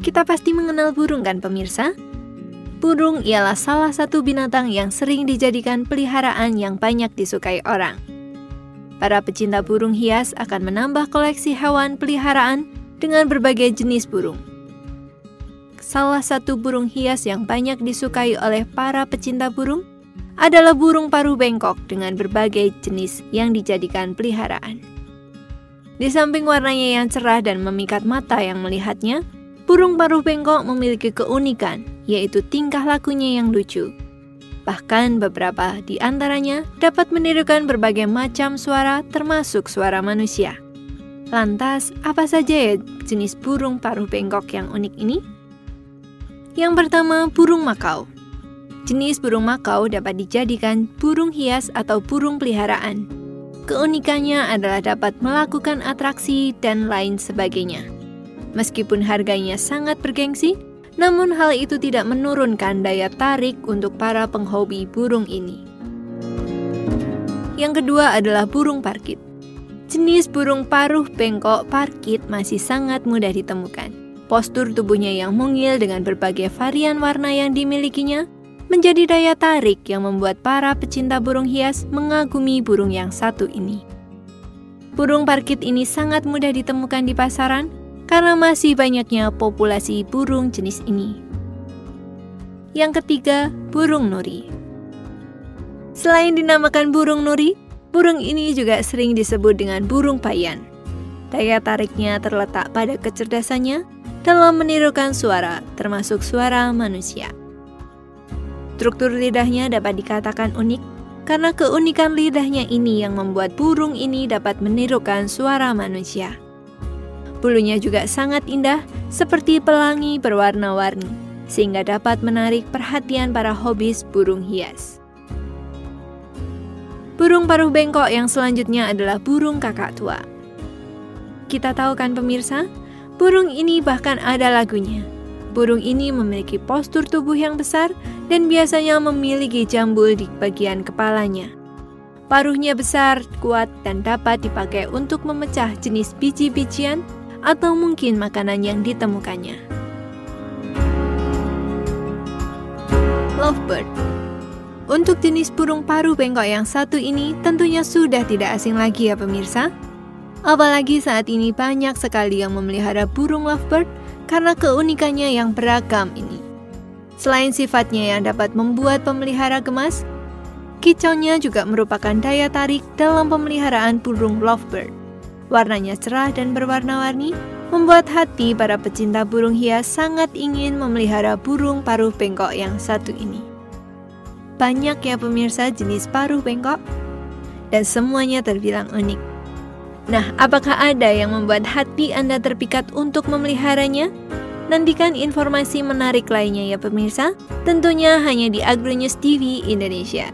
Kita pasti mengenal burung kan pemirsa? Burung ialah salah satu binatang yang sering dijadikan peliharaan yang banyak disukai orang. Para pecinta burung hias akan menambah koleksi hewan peliharaan dengan berbagai jenis burung. Salah satu burung hias yang banyak disukai oleh para pecinta burung adalah burung paruh bengkok dengan berbagai jenis yang dijadikan peliharaan. Di samping warnanya yang cerah dan memikat mata yang melihatnya, burung paruh bengkok memiliki keunikan, yaitu tingkah lakunya yang lucu. Bahkan beberapa di antaranya dapat menirukan berbagai macam suara termasuk suara manusia. Lantas, apa saja ya jenis burung paruh bengkok yang unik ini? Yang pertama, burung makau. Jenis burung makau dapat dijadikan burung hias atau burung peliharaan. Keunikannya adalah dapat melakukan atraksi dan lain sebagainya. Meskipun harganya sangat bergengsi, namun hal itu tidak menurunkan daya tarik untuk para penghobi burung ini. Yang kedua adalah burung parkit. Jenis burung paruh bengkok parkit masih sangat mudah ditemukan. Postur tubuhnya yang mungil dengan berbagai varian warna yang dimilikinya menjadi daya tarik yang membuat para pecinta burung hias mengagumi burung yang satu ini. Burung parkit ini sangat mudah ditemukan di pasaran karena masih banyaknya populasi burung jenis ini. Yang ketiga, burung nuri. Selain dinamakan burung nuri, burung ini juga sering disebut dengan burung payan. Daya tariknya terletak pada kecerdasannya dalam menirukan suara, termasuk suara manusia. Struktur lidahnya dapat dikatakan unik karena keunikan lidahnya ini yang membuat burung ini dapat menirukan suara manusia. Bulunya juga sangat indah, seperti pelangi berwarna-warni, sehingga dapat menarik perhatian para hobis burung hias. Burung paruh bengkok yang selanjutnya adalah burung kakak tua. Kita tahu kan pemirsa, burung ini bahkan ada lagunya. Burung ini memiliki postur tubuh yang besar dan biasanya memiliki jambul di bagian kepalanya. Paruhnya besar, kuat, dan dapat dipakai untuk memecah jenis biji-bijian atau mungkin makanan yang ditemukannya. Lovebird Untuk jenis burung paruh bengkok yang satu ini tentunya sudah tidak asing lagi ya pemirsa. Apalagi saat ini banyak sekali yang memelihara burung lovebird karena keunikannya yang beragam ini. Selain sifatnya yang dapat membuat pemelihara gemas, kicaunya juga merupakan daya tarik dalam pemeliharaan burung lovebird. Warnanya cerah dan berwarna-warni, membuat hati para pecinta burung hias sangat ingin memelihara burung paruh bengkok yang satu ini. Banyak ya pemirsa jenis paruh bengkok, dan semuanya terbilang unik. Nah, apakah ada yang membuat hati Anda terpikat untuk memeliharanya? Nantikan informasi menarik lainnya ya pemirsa, tentunya hanya di Agronews TV Indonesia.